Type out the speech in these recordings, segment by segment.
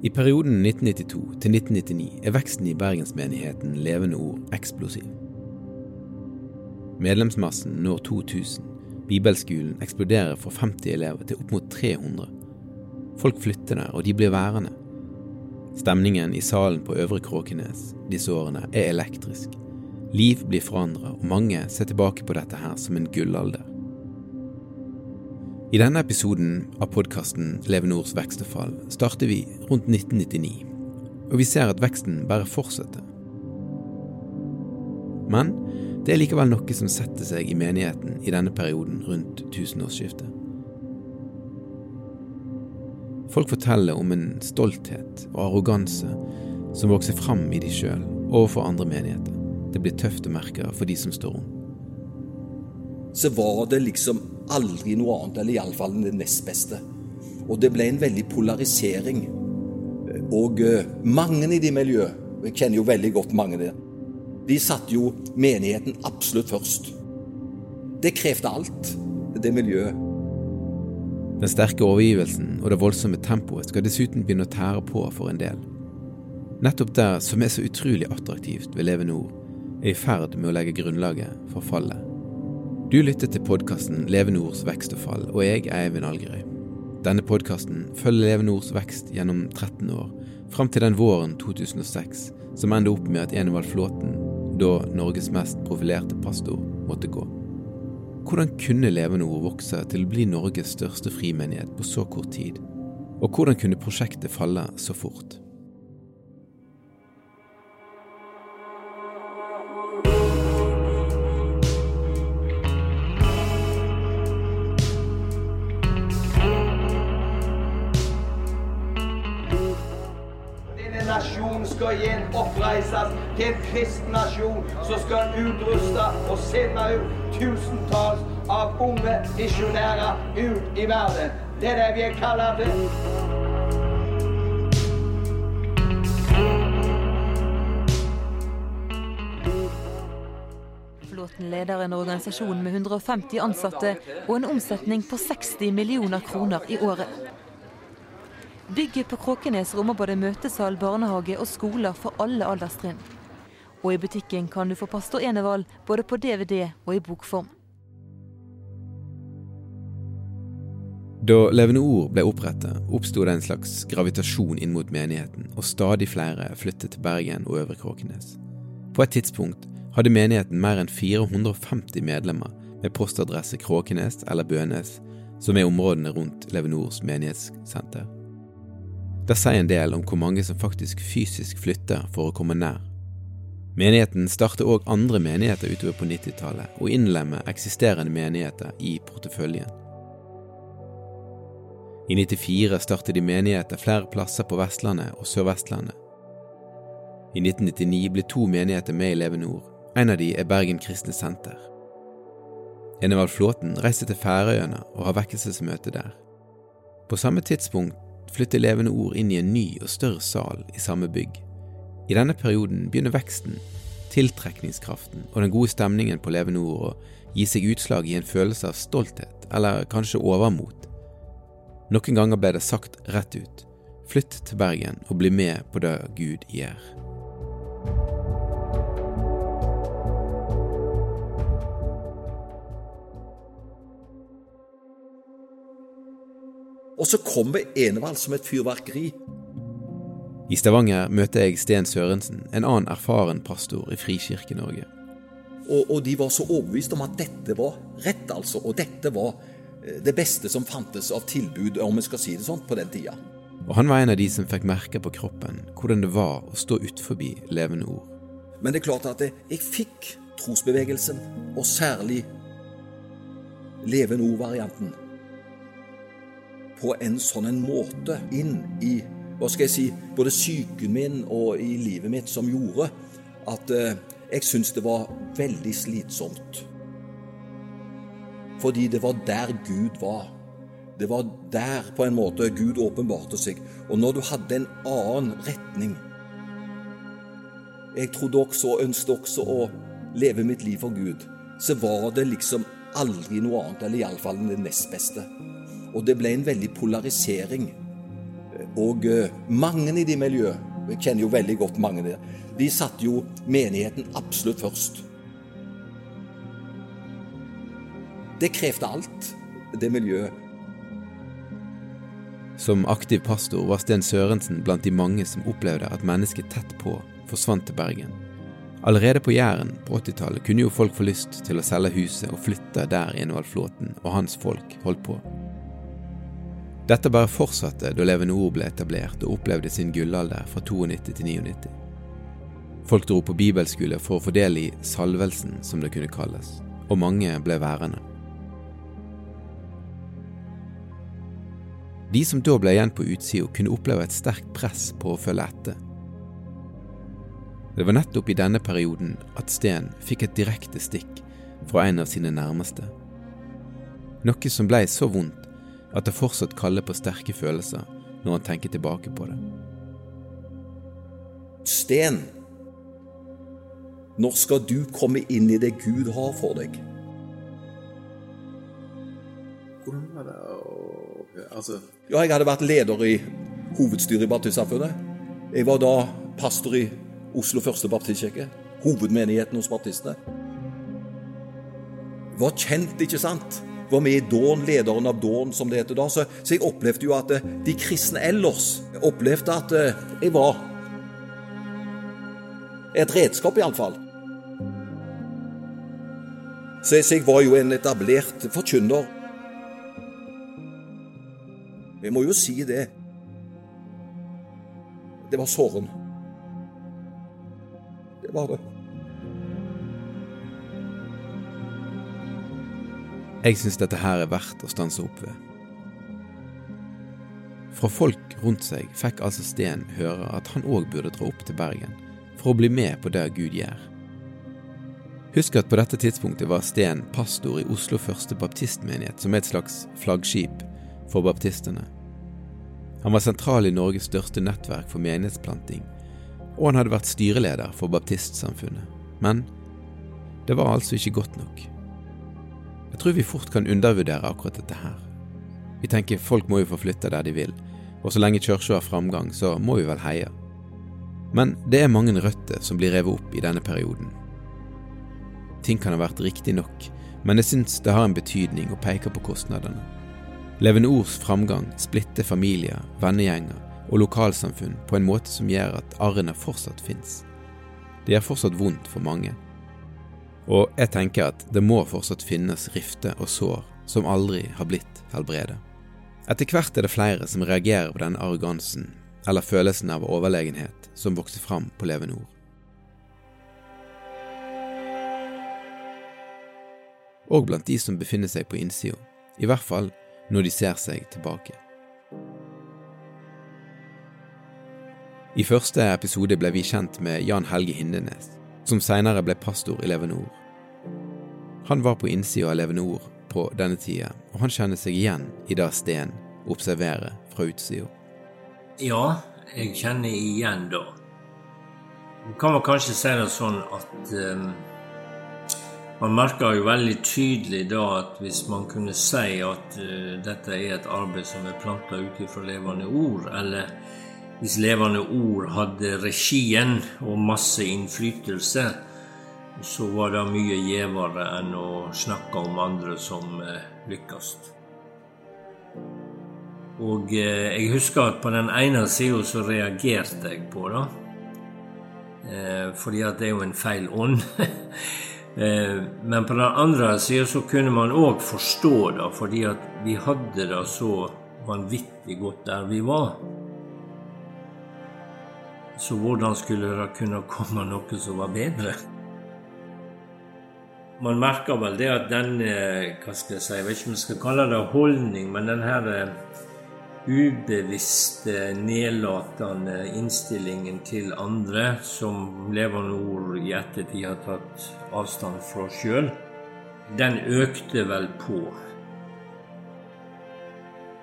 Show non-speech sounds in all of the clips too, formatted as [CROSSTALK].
I perioden 1992 til 1999 er veksten i bergensmenigheten Levende Ord eksplosiv. Medlemsmassen når 2000. Bibelskolen eksploderer fra 50 elever til opp mot 300. Folk flytter der, og de blir værende. Stemningen i salen på Øvre Kråkenes disse årene er elektrisk. Liv blir forandra, og mange ser tilbake på dette her som en gullalder. I denne episoden av podkasten Levenors vekst og fall starter vi rundt 1999, og vi ser at veksten bare fortsetter. Men det er likevel noe som setter seg i menigheten i denne perioden rundt tusenårsskiftet. Folk forteller om en stolthet og arroganse som vokser fram i de sjøl overfor andre menigheter. Det blir tøft å merke for de som står rundt. Så var det liksom aldri noe annet, eller iallfall det nest beste. Og det ble en veldig polarisering. Og eh, mange i de miljøet, jeg kjenner jo veldig godt mange der, de satte jo menigheten absolutt først. Det krevde alt, det miljøet. Den sterke overgivelsen og det voldsomme tempoet skal dessuten begynne å tære på for en del. Nettopp det som er så utrolig attraktivt ved Leve Nord, er i ferd med å legge grunnlaget for fallet. Du lytter til podkasten Leve Nords vekst og fall, og jeg er Eivind Algerøy. Denne podkasten følger Leve Nords vekst gjennom 13 år, fram til den våren 2006 som ender opp med at Enevald Flåten, da Norges mest profilerte pastor, måtte gå. Hvordan kunne Leve Nord vokse til å bli Norges største frimenighet på så kort tid? Og hvordan kunne prosjektet falle så fort? Til en kristen nasjon som skal utruste og sende ut tusentalls av unge misjonærer ut i verden. Det er det vi er kalt til. Flåten leder en organisasjon med 150 ansatte og en omsetning på 60 millioner kroner i året. Bygget på Kråkenes rommer både møtesal, barnehage og skoler for alle alderstrinn. Og i butikken kan du få Pastor Enevald både på DVD og i bokform. Da Levende Ord ble opprettet, oppsto det en slags gravitasjon inn mot menigheten, og stadig flere flyttet til Bergen og Øvre Kråkenes. På et tidspunkt hadde menigheten mer enn 450 medlemmer med postadresse Kråkenes eller Bønes, som er områdene rundt Levenors menighetssenter. Det sier en del om hvor mange som faktisk fysisk flytter for å komme nær. Menigheten starter òg andre menigheter utover på 90-tallet, og innlemmer eksisterende menigheter i porteføljen. I 94 startet de menigheter flere plasser på Vestlandet og Sør-Vestlandet. I 1999 ble to menigheter med i Levende Ord. En av de er Bergen Kristne Senter. Enevald Flåten reiste til Færøyene og har vekkelsesmøte der. På samme tidspunkt flytter Levende Ord inn i en ny og større sal i samme bygg. I denne perioden begynner veksten, tiltrekningskraften og den gode stemningen på Leve Nord å gi seg utslag i en følelse av stolthet, eller kanskje overmot. Noen ganger ble det sagt rett ut. Flytt til Bergen og bli med på det Gud gjør. Og så kommer Enevald som et fyrverkeri. I Stavanger møter jeg Sten Sørensen, en annen erfaren pastor i Frikirke-Norge. Og, og, de var så overbevist om at dette var rett, altså. Og dette var eh, det beste som fantes av tilbud, om vi skal si det sånn, på den tida. Og han var en av de som fikk merke på kroppen hvordan det var å stå utenfor levende ord. Men det er klart at jeg fikk trosbevegelsen, og særlig levende ord-varianten, på en sånn en måte inn i hva skal jeg si, både psyken min og i livet mitt som gjorde at eh, jeg syntes det var veldig slitsomt. Fordi det var der Gud var. Det var der på en måte Gud åpenbarte seg. Og når du hadde en annen retning Jeg trodde også og ønsket også å leve mitt liv for Gud. Så var det liksom aldri noe annet, eller iallfall det nest beste. Og det ble en veldig polarisering og eh, mange i de miljøet, jeg kjenner jo veldig godt mange der, de satte jo menigheten absolutt først. Det krevde alt, det miljøet. Som aktiv pastor var Sten Sørensen blant de mange som opplevde at mennesket tett på forsvant til Bergen. Allerede på Jæren på 80-tallet kunne jo folk få lyst til å selge huset og flytte der Envald Flåten og hans folk holdt på. Dette bare fortsatte da Levende Ord ble etablert og opplevde sin gullalder fra 92 til 99. Folk dro på bibelskole for å få del i salvelsen, som det kunne kalles, og mange ble værende. De som da ble igjen på utsida, kunne oppleve et sterkt press på å følge etter. Det var nettopp i denne perioden at Steen fikk et direkte stikk fra en av sine nærmeste. Noe som blei så vondt at det fortsatt kaller på sterke følelser når han tenker tilbake på det. Sten, når skal du komme inn i det Gud har for deg? Hvordan var det å Altså Ja, jeg hadde vært leder i hovedstyret i Baptistsamfunnet. Jeg var da pastor i Oslo første baptistkirke. Hovedmenigheten hos baptistene. Var kjent, ikke sant? Var med i Dawn, lederen av Dawn, som det heter da. Så, så, jeg opplevde jo at eh, de kristne ellers opplevde at eh, jeg var et redskap, iallfall. Så, så jeg var jo en etablert forkynner. Jeg må jo si det. Det var såren. Det var det. Jeg syns dette her er verdt å stanse opp ved. Fra folk rundt seg fikk altså Sten høre at han òg burde dra opp til Bergen for å bli med på det Gud gjør. Husk at på dette tidspunktet var Sten pastor i Oslo første baptistmenighet, som er et slags flaggskip for baptistene. Han var sentral i Norges største nettverk for menighetsplanting, og han hadde vært styreleder for baptistsamfunnet. Men det var altså ikke godt nok. Jeg tror vi fort kan undervurdere akkurat dette her. Vi tenker folk må jo få flytte der de vil, og så lenge kirka har framgang, så må vi vel heie. Men det er mange røtter som blir revet opp i denne perioden. Ting kan ha vært riktig nok, men jeg syns det har en betydning og peker på kostnadene. Levende Ords framgang splitter familier, vennegjenger og lokalsamfunn på en måte som gjør at arrene fortsatt fins. Det gjør fortsatt vondt for mange. Og jeg tenker at det må fortsatt finnes rifter og sår som aldri har blitt helbredet. Etter hvert er det flere som reagerer på denne arrogansen eller følelsen av overlegenhet som vokser fram på levende ord. Og blant de som befinner seg på innsida, i hvert fall når de ser seg tilbake. I første episode ble vi kjent med Jan Helge Hindenes, som senere ble pastor i Leve Ord. Han var på innsida av Levende Ord på denne tida, og han kjenner seg igjen i det Sten observerer fra utsida. Ja, jeg kjenner igjen da. Man kan man kanskje si det sånn at um, man merker jo veldig tydelig da at hvis man kunne si at uh, dette er et arbeid som er planta ut fra levende ord, eller hvis levende ord hadde regien og masse innflytelse, så var det mye gjevere enn å snakke om andre som eh, lykkes. Og eh, jeg husker at på den ene sida så reagerte jeg på det. Eh, fordi at det er jo en feil ånd. [LAUGHS] men på den andre sida så kunne man òg forstå det, fordi at vi hadde det så vanvittig godt der vi var. Så hvordan skulle det kunne komme noe som var bedre? Man merker vel det at den hva skal jeg si, jeg vet ikke om jeg skal kalle det holdning, men den her eh, ubevisste, nedlatende innstillingen til andre, som levende ord i ettertid har tatt avstand fra sjøl, den økte vel på.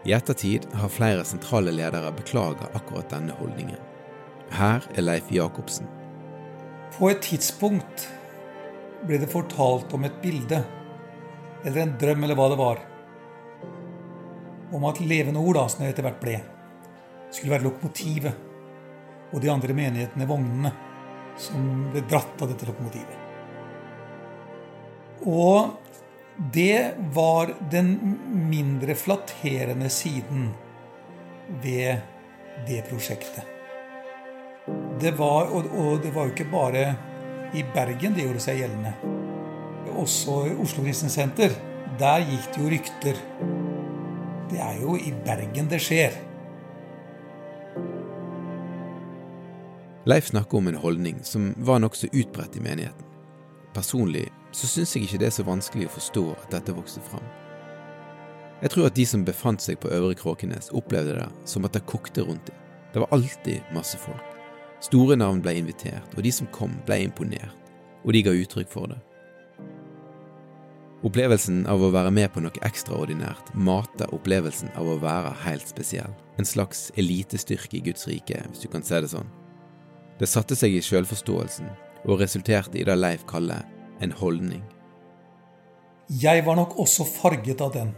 I ettertid har flere sentrale ledere beklaga akkurat denne holdningen. Her er Leif Jacobsen. På et tidspunkt ble det fortalt om et bilde, eller en drøm, eller hva det var, om at levende ord, da, som det etter hvert ble, skulle være lokomotivet. Og de andre menighetene vognene som ble dratt av dette lokomotivet. Og det var den mindre flatterende siden ved det prosjektet. Det var, og, og det var jo ikke bare i Bergen det gjorde seg gjeldende. Også i Oslo Kristensenter. Der gikk det jo rykter det er jo i Bergen det skjer. Leif snakker om en holdning som var nokså utbredt i menigheten. Personlig så syns jeg ikke det er så vanskelig å forstå at dette vokste fram. Jeg tror at de som befant seg på Øvre Kråkenes, opplevde det som at det kokte rundt dem. Det var alltid masse folk. Store navn ble invitert, og de som kom, ble imponert, og de ga uttrykk for det. Opplevelsen av å være med på noe ekstraordinært mater opplevelsen av å være helt spesiell. En slags elitestyrke i Guds rike, hvis du kan se det sånn. Det satte seg i sjølforståelsen og resulterte i det Leif kaller en holdning. Jeg var nok også farget av den.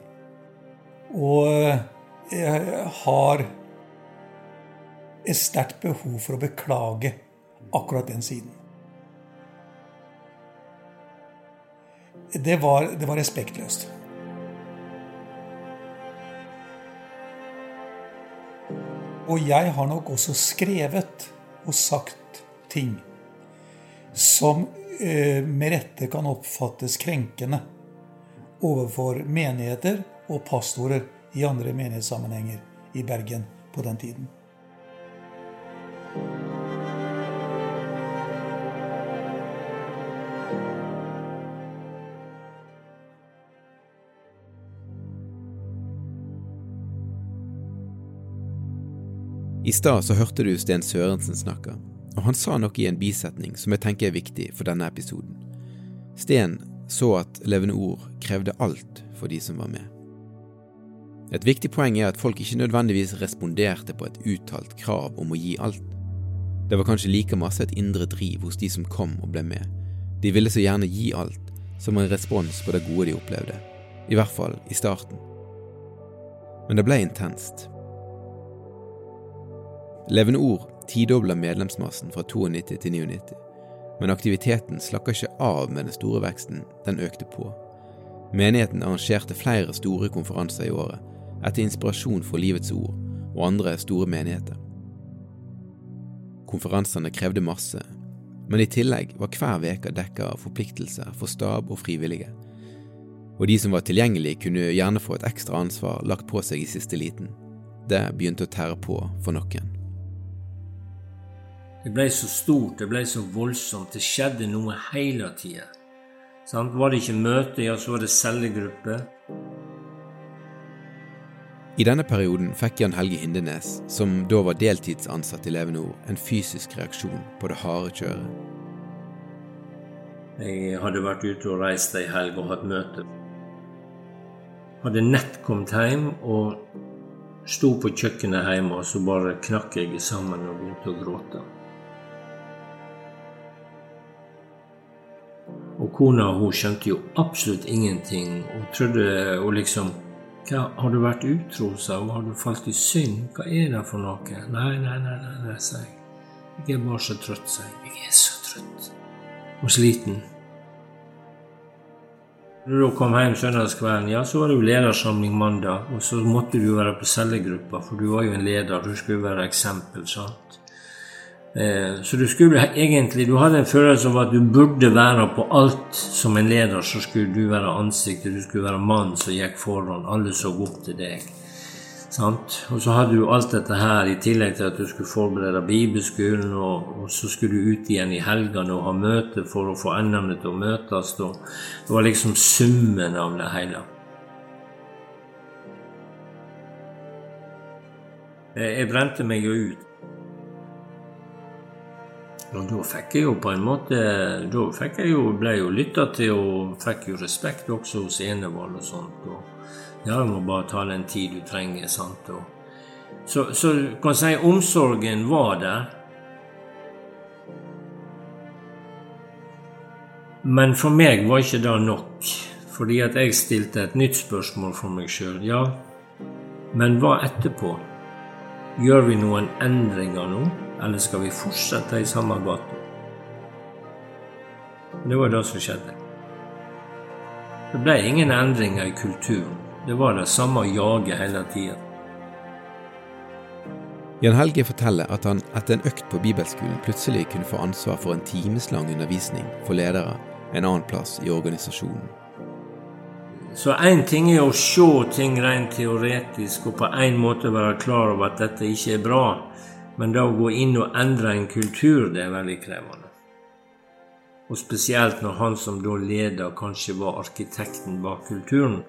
Og jeg har et sterkt behov for å beklage akkurat den siden. det var, det var respektløst. Og jeg har nok også skrevet og sagt ting som eh, med rette kan oppfattes krenkende overfor menigheter og pastorer i andre menighetssammenhenger i Bergen på den tiden. I stad så hørte du Sten Sørensen snakke, og han sa noe i en bisetning som jeg tenker er viktig for denne episoden. Sten så at Levende Ord krevde alt for de som var med. Et viktig poeng er at folk ikke nødvendigvis responderte på et uttalt krav om å gi alt. Det var kanskje like masse et indre driv hos de som kom og ble med. De ville så gjerne gi alt, som en respons på det gode de opplevde. I hvert fall i starten. Men det ble intenst. Levende Ord tidobler medlemsmassen fra 92 til 99, men aktiviteten slakker ikke av med den store veksten, den økte på. Menigheten arrangerte flere store konferanser i året, etter inspirasjon for Livets Ord og andre store menigheter. Konferansene krevde masse, men i tillegg var hver uke dekka av forpliktelser for stab og frivillige. Og de som var tilgjengelige, kunne gjerne få et ekstra ansvar lagt på seg i siste liten. Det begynte å tære på for noen. Det ble så stort, det ble så voldsomt, det skjedde noe hele tida. Var det ikke møte, ja, så var det cellegruppe. I denne perioden fikk Jan Helge Hindenes, som da var deltidsansatt i Ord, en fysisk reaksjon på det harde kjøret. Jeg hadde vært ute og reist ei helg og hatt møte. Hadde nett kommet hjem og sto på kjøkkenet hjemme, og så bare knakk jeg sammen og begynte å gråte. Kona hun skjønte jo absolutt ingenting og trodde og liksom hva, 'Har du vært utro?' sa hun. 'Har du falt i synd? Hva er det for noe?' 'Nei, nei, nei', nei, nei sa jeg. 'Jeg er bare så trøtt', sa jeg. 'Jeg er så trøtt og sliten'. Når du kom hjem søndagskvelden, ja, så var det jo ledersamling mandag. Og så måtte du være på cellegruppa, for du var jo en leder. Du skulle være eksempel. sant? Eh, så du skulle egentlig Du hadde en følelse av at du burde være på alt som en leder. Så skulle du være ansiktet, du skulle være mannen som gikk foran. Alle så opp til deg. Sant? Og så hadde du alt dette her i tillegg til at du skulle forberede bibelskolen, og, og så skulle du ut igjen i helgene og ha møte for å få endene til å møtes. Og det var liksom summen av det hele. Jeg brente meg jo ut. Og da fikk jeg jo på en måte Da fikk jeg jo, ble jeg jo lytta til og fikk jo respekt også hos Enevold og sånt. og ja, du må bare ta den tid du trenger. sant? Og så, så kan si omsorgen var der. Men for meg var ikke det nok, fordi at jeg stilte et nytt spørsmål for meg sjøl. Ja, men hva etterpå? Gjør vi noen endringer nå, eller skal vi fortsette i samme gata? Det var det som skjedde. Det ble ingen endringer i kulturen. Det var det samme jaget hele tida. Jan Helge forteller at han etter en økt på bibelskolen plutselig kunne få ansvar for en timeslang undervisning for ledere en annen plass i organisasjonen. Så én ting er å se ting rent teoretisk og på en måte være klar over at dette ikke er bra, men da å gå inn og endre en kultur, det er veldig krevende. Og spesielt når han som da leder, kanskje var arkitekten bak kulturen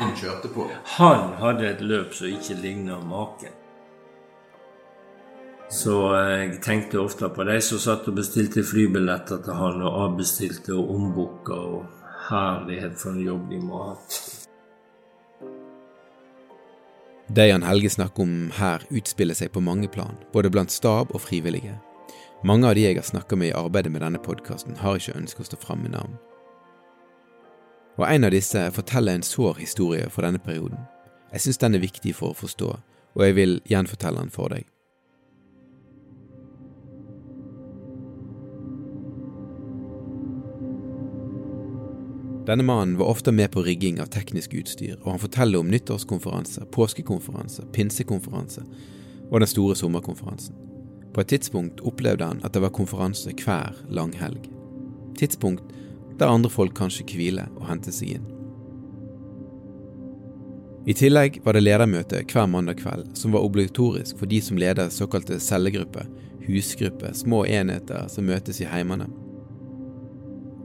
han kjørte på? Han hadde et løp som ikke ligna maken. Så eh, jeg tenkte ofte på de som satt og bestilte flybilletter til han, og avbestilte og ombooka, og herlighet for en jobb de må ha hatt. Det Jan Helge snakker om her, utspiller seg på mange plan, både blant stab og frivillige. Mange av de jeg har snakka med i arbeidet med denne podkasten, har ikke ønsket å stå fram med navn og en av disse forteller en sår historie for denne perioden. Jeg syns den er viktig for å forstå, og jeg vil gjenfortelle den for deg. Denne mannen var ofte med på rigging av teknisk utstyr, og han forteller om nyttårskonferanse, påskekonferanse, pinsekonferanse og den store sommerkonferansen. På et tidspunkt opplevde han at det var konferanse hver langhelg. Tidspunkt der andre folk kanskje hvile og henter seg inn. I tillegg var det ledermøte hver mandag kveld, som var obligatorisk for de som leder såkalte cellegrupper, husgrupper, små enheter som møtes i heimene.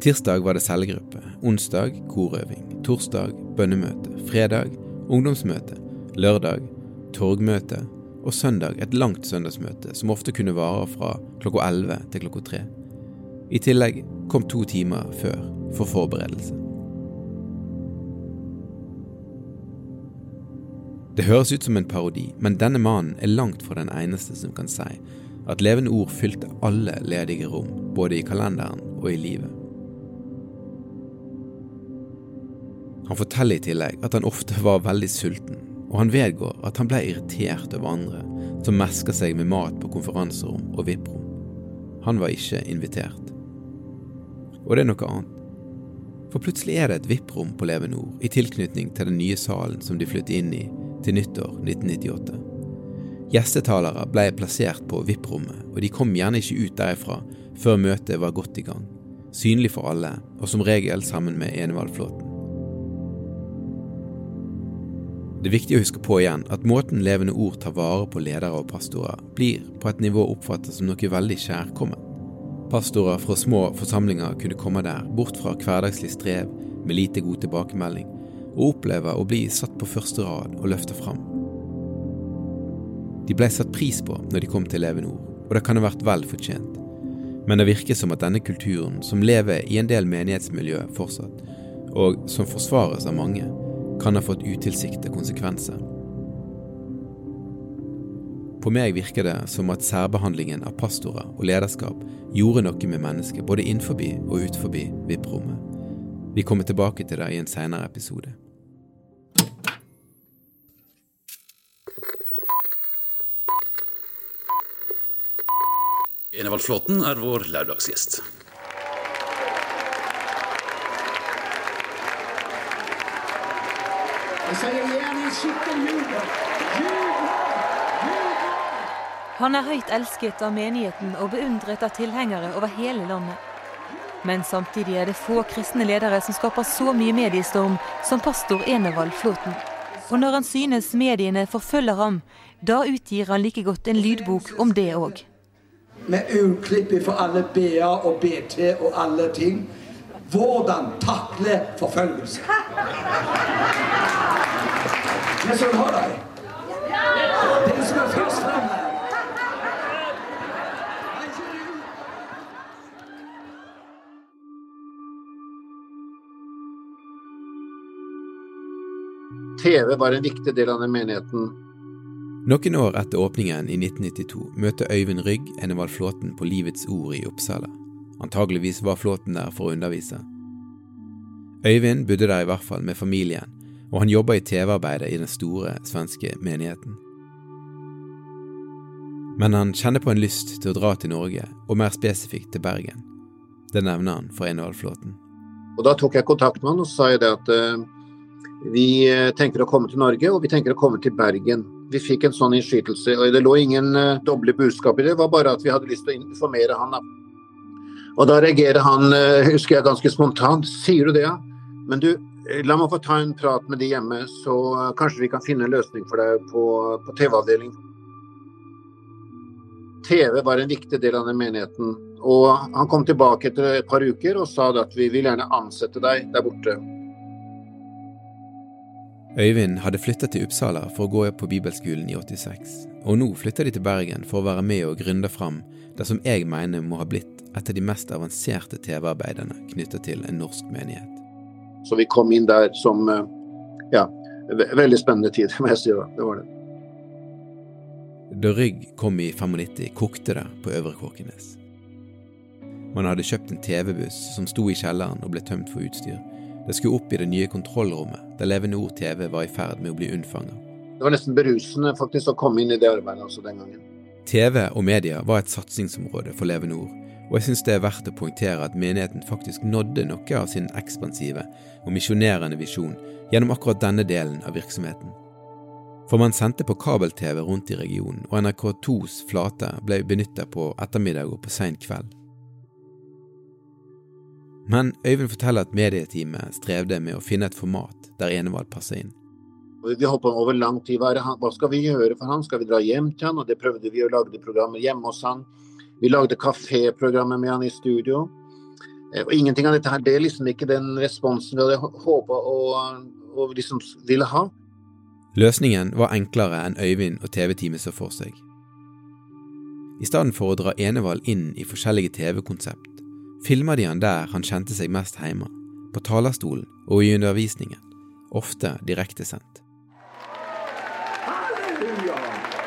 Tirsdag var det cellegruppe, onsdag korøving, torsdag bønnemøte, fredag ungdomsmøte, lørdag torgmøte og søndag et langt søndagsmøte som ofte kunne vare fra klokka 11 til klokka 3. I tillegg kom to timer før for forberedelse. Det høres ut som en parodi, men denne mannen er langt fra den eneste som kan si at Levende Ord fylte alle ledige rom, både i kalenderen og i livet. Han forteller i tillegg at han ofte var veldig sulten, og han vedgår at han ble irritert over andre som mesker seg med mat på konferanserom og VIP-rom. Han var ikke invitert. Og det er noe annet. For plutselig er det et VIP-rom på Leve Nord, i tilknytning til den nye salen som de flyttet inn i til nyttår 1998. Gjestetalere ble plassert på VIP-rommet, og de kom gjerne ikke ut derifra før møtet var godt i gang. Synlig for alle, og som regel sammen med Enevaldflåten. Det er viktig å huske på igjen at måten Levende Ord tar vare på ledere og pastorer, blir på et nivå oppfattet som noe veldig kjærkomment. Pastorer fra små forsamlinger kunne komme der, bort fra hverdagslig strev med lite god tilbakemelding, og oppleve å bli satt på første rad og løfta fram. De ble satt pris på når de kom til Levende Ord, og det kan ha vært vel fortjent. Men det virker som at denne kulturen, som lever i en del menighetsmiljø fortsatt, og som forsvares av mange, kan ha fått utilsiktede konsekvenser. På meg virker det som at særbehandlingen av pastorer og lederskap gjorde noe med mennesket, både innenfor og utenfor VIP-rommet. Vi kommer tilbake til det i en senere episode. Enevald Flåten er vår lørdagsgjest. Jeg sier gjerne han en skikkelig jubel. Han er høyt elsket av menigheten og beundret av tilhengere over hele landet. Men samtidig er det få kristne ledere som skaper så mye mediestorm som pastor Enevald Flåten. Og når han synes mediene forfølger ham, da utgir han like godt en lydbok om det òg. Med utklipp fra alle BA og BT og alle ting. Hvordan takle forfølgelse. Men så har deg. Den som er først frem her. TV var en viktig del av den menigheten. Noen år etter åpningen i 1992 møter Øyvind Rygg Enevald Flåten på Livets Ord i Uppsala. Antageligvis var Flåten der for å undervise. Øyvind bodde der i hvert fall med familien, og han jobba i TV-arbeidet i den store svenske menigheten. Men han kjenner på en lyst til å dra til Norge, og mer spesifikt til Bergen. Det nevner han for Enevaldflåten. Og Da tok jeg kontakt med han og sa jeg det at uh, vi tenker å komme til Norge, og vi tenker å komme til Bergen. Vi fikk en sånn innskytelse, og det lå ingen uh, doble budskap i det. Det var bare at vi hadde lyst til å informere han. Og da reagerer han, uh, husker jeg, ganske spontant. Sier du det, ja? Men du, la meg få ta en prat med de hjemme, så kanskje vi kan finne en løsning for deg på, på TV-avdelingen. TV var en viktig del av den menigheten. Og han kom tilbake etter et par uker og sa at vi vil gjerne ansette deg der borte. Øyvind hadde flytta til Uppsala for å gå på bibelskolen i 86, og nå flytter de til Bergen for å være med og gründe fram det som jeg mener må ha blitt et av de mest avanserte TV-arbeiderne knytta til en norsk menighet. Så vi kom inn der som ja, veldig spennende tid, [LAUGHS] må jeg si. Det var det. Da Rygg kom i 95, kokte det på Øvre Kåkenes. Man hadde kjøpt en TV-buss som sto i kjelleren og ble tømt for utstyr. Det skulle opp i det nye kontrollrommet, der Levende Ord TV var i ferd med å bli unnfanget. Det var nesten berusende faktisk å komme inn i det arbeidet også den gangen. TV og media var et satsingsområde for Levende Ord, og jeg syns det er verdt å poengtere at menigheten faktisk nådde noe av sin ekspansive og misjonerende visjon gjennom akkurat denne delen av virksomheten. For man sendte på kabel-TV rundt i regionen, og NRK2s flate ble benytta på ettermiddag og på sein kveld. Men Øyvind forteller at medieteamet strevde med å finne et format der Enevald passer inn. Vi holdt på over lang tid. Hva skal vi gjøre for han? Skal vi dra hjem til han? Og det prøvde vi å lage programmer hjemme hos han. Vi lagde kaféprogrammet med han i studio. Og ingenting av dette her, det er liksom ikke den responsen vi hadde håpa og, og liksom ville ha. Løsningen var enklere enn Øyvind og TV-teamet så for seg. I stedet for å dra Enevald inn i forskjellige TV-konsept, filma de han der han kjente seg mest hjemme, på talerstolen og i undervisningen, ofte direktesendt. Når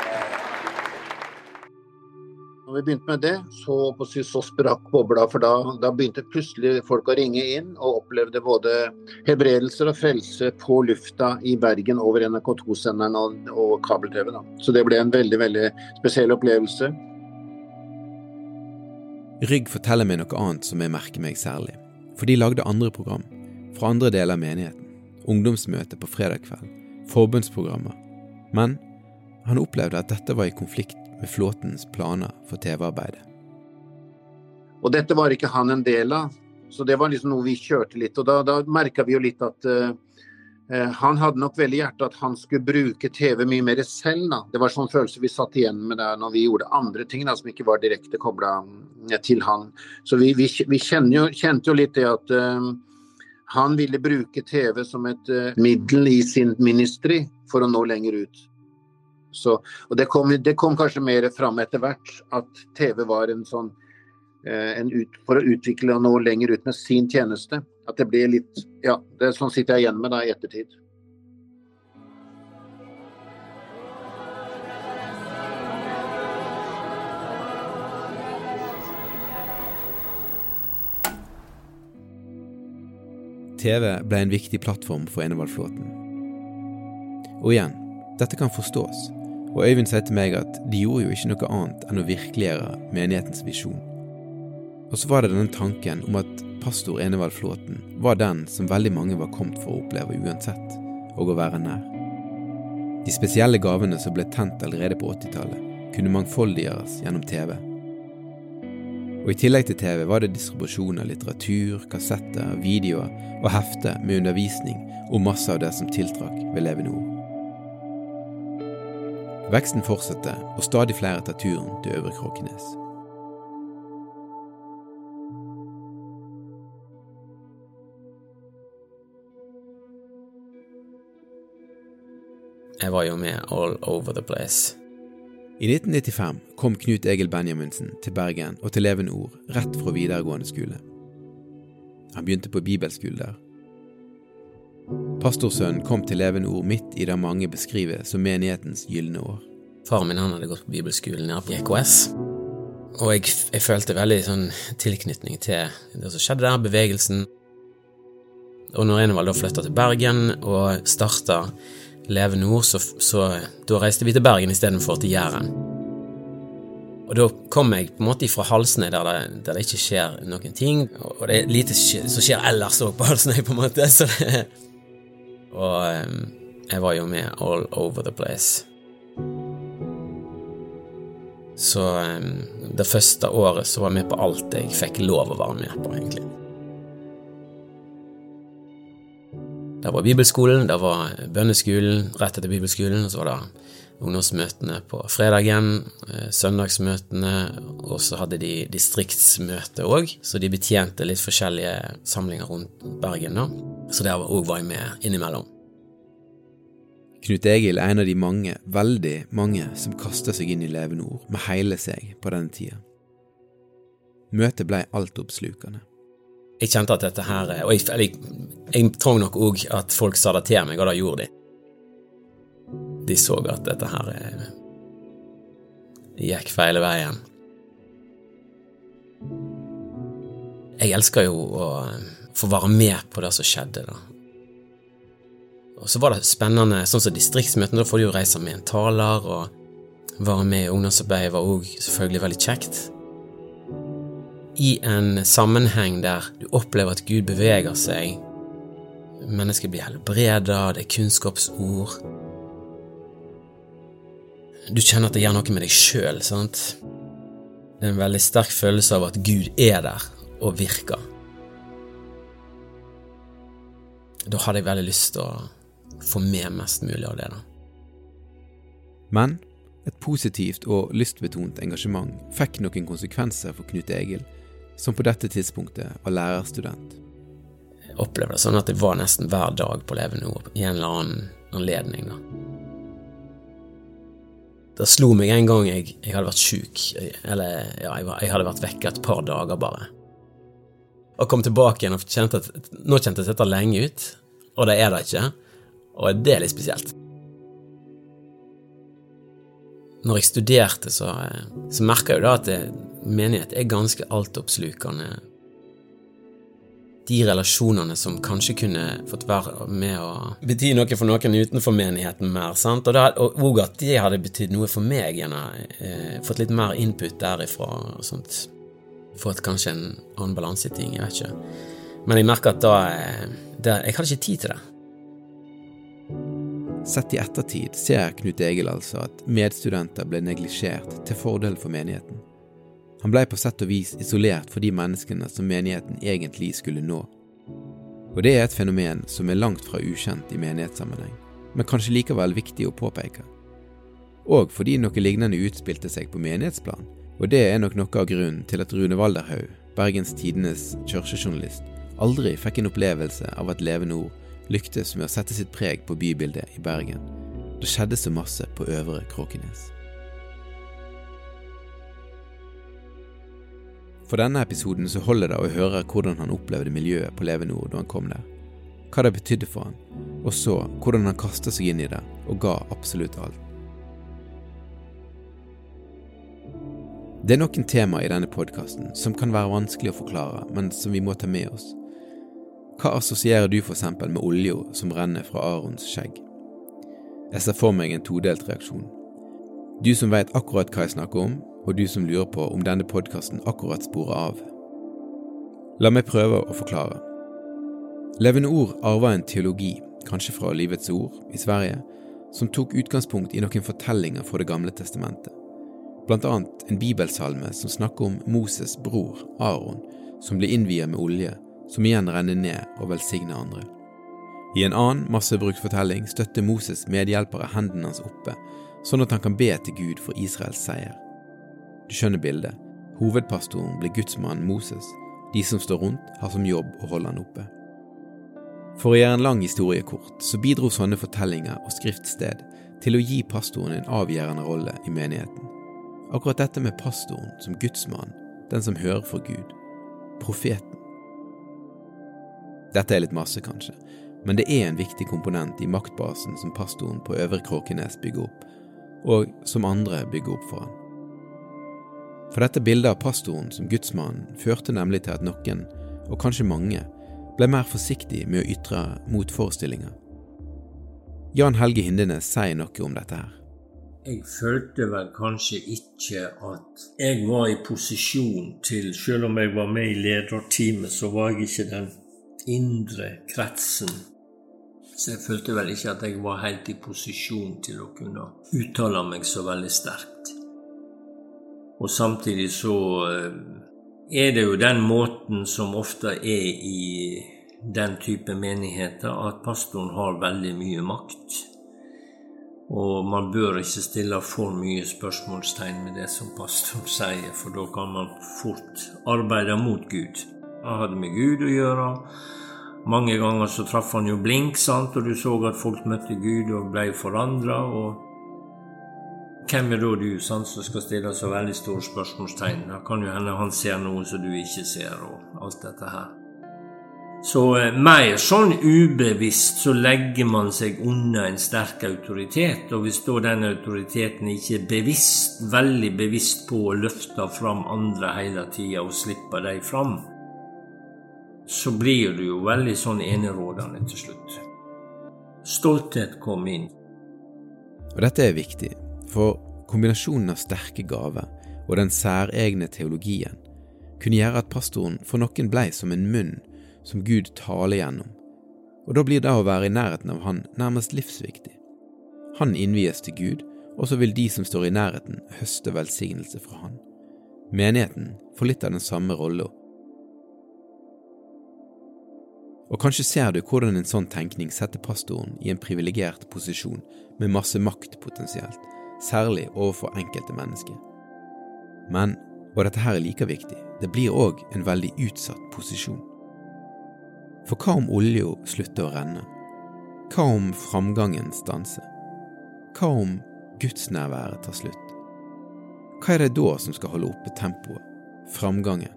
vi begynte med det, så, så sprakk bobla. For da, da, begynte plutselig folk å ringe inn og opplevde både hebredelser og frelse på lufta i Bergen over NRK2-senderen og, og kabel-TV. Så det ble en veldig, veldig spesiell opplevelse. Rygg forteller meg noe annet som jeg merker meg særlig. For de lagde andre program, fra andre deler av menigheten. Ungdomsmøte på fredag kveld, forbundsprogrammer. Men han opplevde at dette var i konflikt med Flåtens planer for TV-arbeidet. Og dette var ikke han en del av, så det var liksom noe vi kjørte litt. Og da, da merka vi jo litt at uh, han hadde nok veldig hjertet at han skulle bruke TV mye mer selv. Da. Det var sånn følelse vi satt igjen med der når vi gjorde andre ting da, som ikke var direkte kobla til han. Så vi, vi, vi jo, kjente jo litt det at uh, han ville bruke TV som et uh, middel i sin ministry for å nå lenger ut. Så, og det kom, det kom, kanskje mer fram etter hvert at TV var en sånn eh, en ut, For å utvikle og nå lenger ut med sin tjeneste. At det ble litt Ja, det, sånn sitter jeg igjen med da i ettertid. TV ble en viktig plattform for Enevald-flåten. Og igjen, dette kan forstås, og Øyvind sier til meg at de gjorde jo ikke noe annet enn å virkeliggjøre menighetens visjon. Og så var det denne tanken om at pastor Enevald Flåten var den som veldig mange var kommet for å oppleve uansett, og å være nær. De spesielle gavene som ble tent allerede på 80-tallet, kunne mangfoldiggjøres gjennom TV. Og I tillegg til TV var det distribusjon av litteratur, kassetter, videoer og hefter med undervisning og masse av det som tiltrakk ved Leve Nord. Veksten fortsetter, og stadig flere tar turen til Øvre Kråkenes. Jeg var jo med all over the place. I 1995 kom Knut Egil Benjaminsen til Bergen og til Levende Ord rett fra videregående skole. Han begynte på bibelskole der. Pastorsønnen kom til levende Ord midt i det mange beskriver som menighetens gylne år. Faren min han hadde gått på bibelskolen nede på GKS, og jeg, jeg, følte veldig sånn tilknytning til det som skjedde der, bevegelsen. Og når Enevald da flytta til Bergen og starta Leve Nord, så, så da reiste vi til Bergen istedenfor til Jæren. Og da kom jeg på en måte fra Halsnøy, der, der det, ikke skjer noen ting. Og det er lite som skjer ellers òg på Halsnøy, på en måte. Så det, og um, jeg var jo med all over the place. Så um, det første året så var jeg med på alt jeg fikk lov å være med på, egentlig. Det var bibelskolen, det var bønneskolen rett etter bibelskolen, og så var det ungdomsmøtene på fredagen, eh, søndagsmøtene, og så hadde de distriktsmøte òg, så de betjente litt forskjellige samlinger rundt Bergen, da. Så der òg var jeg med innimellom. Knut Egil er en av de mange, veldig mange, som kaster seg inn i levende ord med hele seg på denne tida. Møtet blei altoppslukende jeg kjente at dette her Og jeg, jeg, jeg tror nok òg at folk sa det til meg, og det gjorde de. De så at dette her gikk feil veien. Jeg elsker jo å få være med på det som skjedde, da. Og så var det spennende, sånn som distriktsmøtene, da får du jo reise med en taler, og være med i ungdomsarbeidet var òg selvfølgelig veldig kjekt i en sammenheng der du opplever at Gud beveger seg, mennesket blir helbreda, det er kunnskapsord Du kjenner at det gjør noe med deg sjøl, sant? Det er en veldig sterk følelse av at Gud er der og virker. Da hadde jeg veldig lyst til å få med mest mulig av det, da. Men et positivt og lystbetont engasjement fikk noen konsekvenser for Knut Egil som på dette tidspunktet var lærerstudent. Jeg opplevde det sånn at det var nesten hver dag på Levende Ord i en eller annen anledning. da. Det slo meg en gang jeg, jeg hadde vært sjuk, eller ja, jeg, var, jeg, hadde vært vekke et par dager bare. Og kom tilbake igjen og kjente at nå kjentes dette lenge ut, og det er det ikke. Og det er litt spesielt. Når jeg studerte, så, så merka jeg jo da at det, menighet er ganske altoppslukende. De relasjonene som kanskje kunne fått være med å bety noe for noen utenfor menigheten mer, sant? og òg at de hadde betydd noe for meg, gjerne eh, fått litt mer input derifra og sånt. Fått kanskje en annen balanse i ting, jeg vet ikke. Men jeg merker at da, eh, da Jeg hadde ikke tid til det. Sett i ettertid ser Knut Egil altså at medstudenter ble neglisjert til fordel for menigheten. Han blei på sett og vis isolert for de menneskene som menigheten egentlig skulle nå. Og det er et fenomen som er langt fra ukjent i menighetssammenheng, men kanskje likevel viktig å påpeke. Og fordi noe lignende utspilte seg på menighetsplan, og det er nok noe av grunnen til at Rune Walderhaug, Bergens Tidenes kirkejournalist, aldri fikk en opplevelse av at Levende Ord lyktes med å sette sitt preg på bybildet i Bergen. Det skjedde så masse på Øvre Kråkenes. For denne episoden så holder det å høre hvordan han opplevde miljøet på Levende Ord da han kom der, hva det betydde for han, og så hvordan han kastet seg inn i det og ga absolutt alt. Det er noen tema i denne podkasten som kan være vanskelig å forklare, men som vi må ta med oss. Hva assosierer du eksempel med olja som renner fra Arons skjegg? Jeg ser for meg en todelt reaksjon. Du som veit akkurat hva jeg snakker om, og du som lurer på om denne podkasten akkurat sporer av. La meg prøve å forklare. Levende Ord arva en teologi kanskje fra Livets ord i Sverige, som tok utgangspunkt i noen fortellinger fra Det gamle testamentet. Blant annet en bibelsalme som snakker om Moses' bror Aron, som blir innviet med olje, som igjen renner ned og velsigner andre. I en annen massebruksfortelling støtter Moses medhjelpere hendene hans oppe, sånn at han kan be til Gud for Israels seier. Du skjønner bildet. Hovedpastoren blir gudsmannen Moses. De som står rundt, har som jobb å holde han oppe. For å gjøre en lang historie kort, så bidro sånne fortellinger og skriftsted til å gi pastoren en avgjørende rolle i menigheten. Akkurat dette med pastoren som gudsmann, den som hører for Gud, profeten. Dette er litt masse, kanskje, men det er en viktig komponent i maktbasen som pastoren på Øvre Kråkenes bygger opp, og som andre bygger opp for han. For dette bildet av pastoren som gudsmannen førte nemlig til at noen, og kanskje mange, ble mer forsiktig med å ytre motforestillinger. Jan Helge Hindenes sier noe om dette her. Jeg følte vel kanskje ikke at jeg var i posisjon til Selv om jeg var med i lederteamet, så var jeg ikke den indre kretsen. Så jeg følte vel ikke at jeg var helt i posisjon til å kunne uttale meg så veldig sterkt. Og samtidig så eh, er det jo den måten som ofte er i den type menigheter, at pastoren har veldig mye makt. Og man bør ikke stille for mye spørsmålstegn med det som pastoren sier, for da kan man fort arbeide mot Gud. Han hadde med Gud å gjøre. Mange ganger så traff han jo blink, sant? og du så at folk møtte Gud og ble forandra. Og hvem er da du sant, som skal stille så veldig store spørsmålstegn? Det kan jo hende han ser noe som du ikke ser, og alt dette her. Så eh, mer sånn ubevisst så legger man seg unna en sterk autoritet, og hvis da den autoriteten ikke er bevisst, veldig bevisst på å løfte fram andre hele tida og slippe dem fram, så blir du jo veldig sånn enerådende til slutt. Stolthet kom inn. Og dette er viktig, for kombinasjonen av sterke gaver og den særegne teologien kunne gjøre at pastoren for noen blei som en munn som Gud taler gjennom, og da blir det å være i nærheten av Han nærmest livsviktig. Han innvies til Gud, og så vil de som står i nærheten, høste velsignelse fra Han. Menigheten får litt av den samme rolla Og kanskje ser du hvordan en sånn tenkning setter pastoren i en privilegert posisjon med masse makt potensielt, særlig overfor enkelte mennesker. Men, og dette her er like viktig, det blir òg en veldig utsatt posisjon. For hva om olja slutter å renne? Hva om framgangen stanser? Hva om gudsnærværet tar slutt? Hva er det da som skal holde oppe tempoet, framgangen?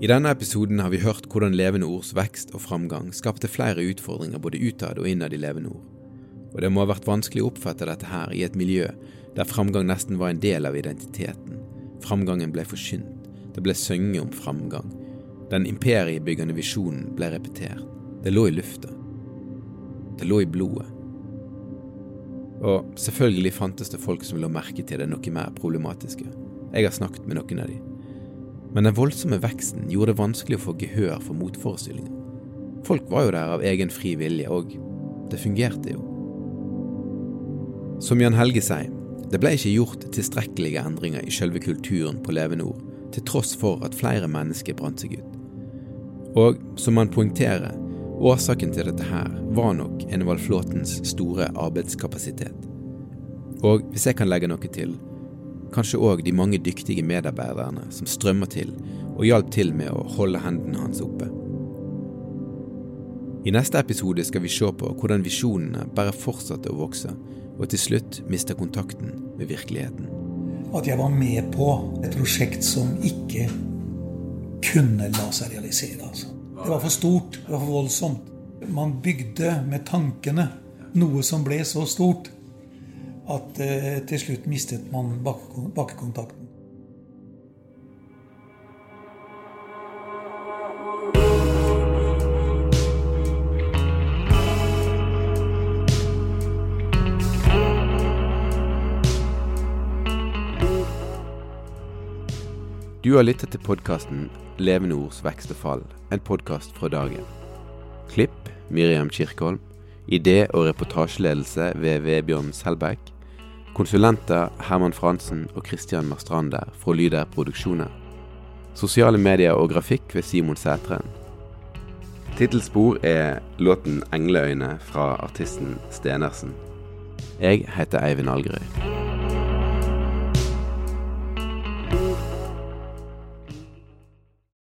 I denne episoden har vi hørt hvordan Levende Ords vekst og framgang skapte flere utfordringer både utad og innad i Levende Ord. Og det må ha vært vanskelig å oppfatte dette her i et miljø der framgang nesten var en del av identiteten. Framgangen ble forkynt, det ble sunget om framgang. Den imperiebyggende visjonen ble repetert. Det lå i lufta. Det lå i blodet. Og selvfølgelig fantes det folk som lå merke til det noe mer problematiske. Jeg har snakket med noen av de. Men den voldsomme veksten gjorde det vanskelig å få gehør for motforestillinger. Folk var jo der av egen fri vilje, og det fungerte jo. Som Jan Helge sier, det ble ikke gjort tilstrekkelige endringer i selve kulturen på Levenord, til tross for at flere mennesker brant seg ut. Og som han poengterer, årsaken til dette her var nok Enevald Flåtens store arbeidskapasitet. Og hvis jeg kan legge noe til, kanskje òg de mange dyktige medarbeiderne som strømmer til og hjalp til med å holde hendene hans oppe. I neste episode skal vi se på hvordan visjonene bare fortsatte å vokse, og til slutt miste kontakten med virkeligheten. At jeg var med på et prosjekt som ikke kunne la seg realisere. Altså. Det var for stort, det var for voldsomt. Man bygde med tankene noe som ble så stort at eh, til slutt mistet man bakkekontakten. Du har lyttet til podkasten Levende ords vekst og fall, en podkast fra dagen. Klipp Miriam Kirkholm. Idé- og reportasjeledelse ved Vebjørn Selbekk. Konsulenter Herman Fransen og Christian Marstrander fra Lyder Produksjoner. Sosiale medier og grafikk ved Simon Sætren. Tittelspor er låten 'Engleøyne' fra artisten Stenersen. Jeg heter Eivind Algerøy.